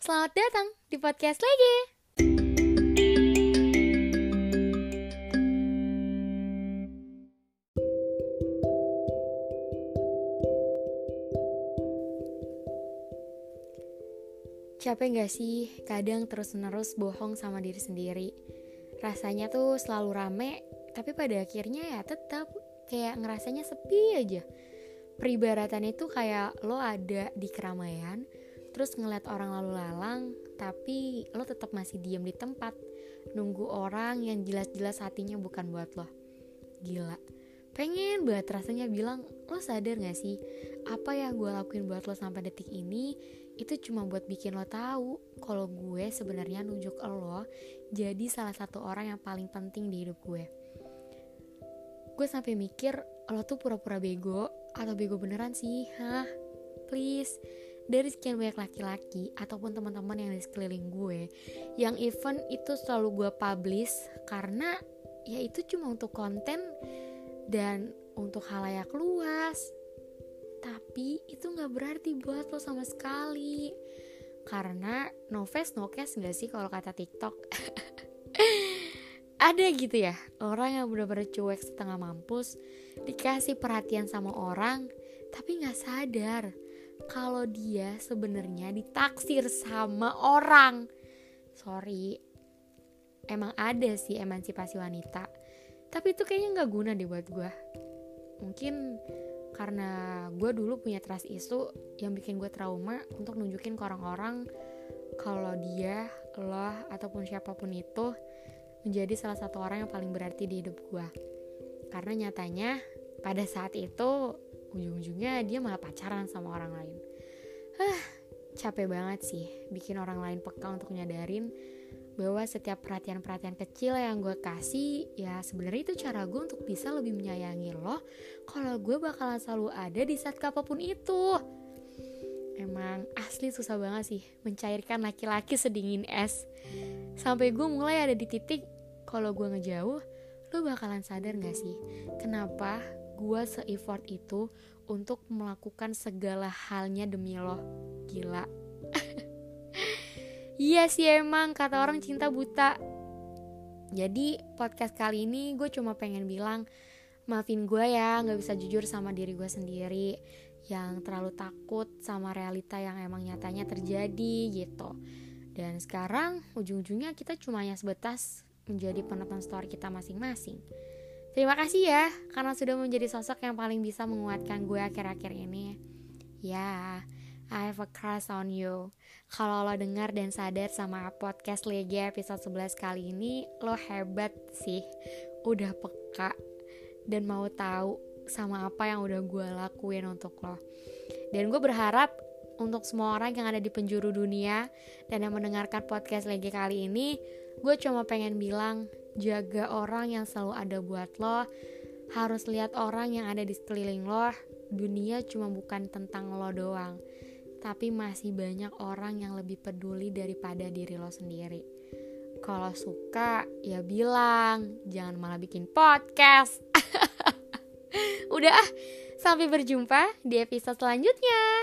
selamat datang di podcast lagi. Capek gak sih kadang terus-menerus bohong sama diri sendiri? Rasanya tuh selalu rame, tapi pada akhirnya ya tetap kayak ngerasanya sepi aja. Peribaratan itu kayak lo ada di keramaian, terus ngeliat orang lalu lalang, tapi lo tetap masih diam di tempat, nunggu orang yang jelas-jelas hatinya bukan buat lo. Gila, pengen banget rasanya bilang, lo sadar gak sih, apa yang gue lakuin buat lo sampai detik ini, itu cuma buat bikin lo tahu kalau gue sebenarnya nunjuk lo jadi salah satu orang yang paling penting di hidup gue. Gue sampai mikir lo tuh pura-pura bego atau bego beneran sih, hah? Please, dari sekian banyak laki-laki ataupun teman-teman yang di sekeliling gue, yang event itu selalu gue publish karena ya itu cuma untuk konten dan untuk halayak luas. Tapi itu gak berarti buat lo sama sekali. Karena no face no case gak sih kalau kata TikTok? Ada gitu ya orang yang bener-bener cuek setengah mampus dikasih perhatian sama orang tapi gak sadar kalau dia sebenarnya ditaksir sama orang. Sorry emang ada sih emansipasi wanita. Tapi itu kayaknya nggak guna deh buat gue mungkin karena gue dulu punya trust issue yang bikin gue trauma untuk nunjukin ke orang-orang kalau dia, lo, ataupun siapa pun itu menjadi salah satu orang yang paling berarti di hidup gue. Karena nyatanya pada saat itu ujung-ujungnya dia malah pacaran sama orang lain. Hah, capek banget sih bikin orang lain peka untuk nyadarin bahwa setiap perhatian-perhatian kecil yang gue kasih ya sebenarnya itu cara gue untuk bisa lebih menyayangi lo kalau gue bakalan selalu ada di saat apa pun itu emang asli susah banget sih mencairkan laki-laki sedingin es sampai gue mulai ada di titik kalau gue ngejauh lo bakalan sadar gak sih kenapa gue se-effort itu untuk melakukan segala halnya demi lo. Gila. Iya sih emang kata orang cinta buta. Jadi podcast kali ini gue cuma pengen bilang Maafin gue ya gak bisa jujur sama diri gue sendiri Yang terlalu takut sama realita yang emang nyatanya terjadi gitu. Dan sekarang ujung-ujungnya kita cuma hanya sebatas menjadi penonton story kita masing-masing Terima kasih ya karena sudah menjadi sosok yang paling bisa menguatkan gue akhir-akhir ini Ya, I have a crush on you kalau lo dengar dan sadar sama podcast Legi episode 11 kali ini, lo hebat sih. Udah peka dan mau tahu sama apa yang udah gue lakuin untuk lo. Dan gue berharap untuk semua orang yang ada di penjuru dunia dan yang mendengarkan podcast Legi kali ini, gue cuma pengen bilang jaga orang yang selalu ada buat lo. Harus lihat orang yang ada di sekeliling lo. Dunia cuma bukan tentang lo doang tapi masih banyak orang yang lebih peduli daripada diri lo sendiri. Kalau suka, ya bilang, jangan malah bikin podcast. Udah, sampai berjumpa di episode selanjutnya.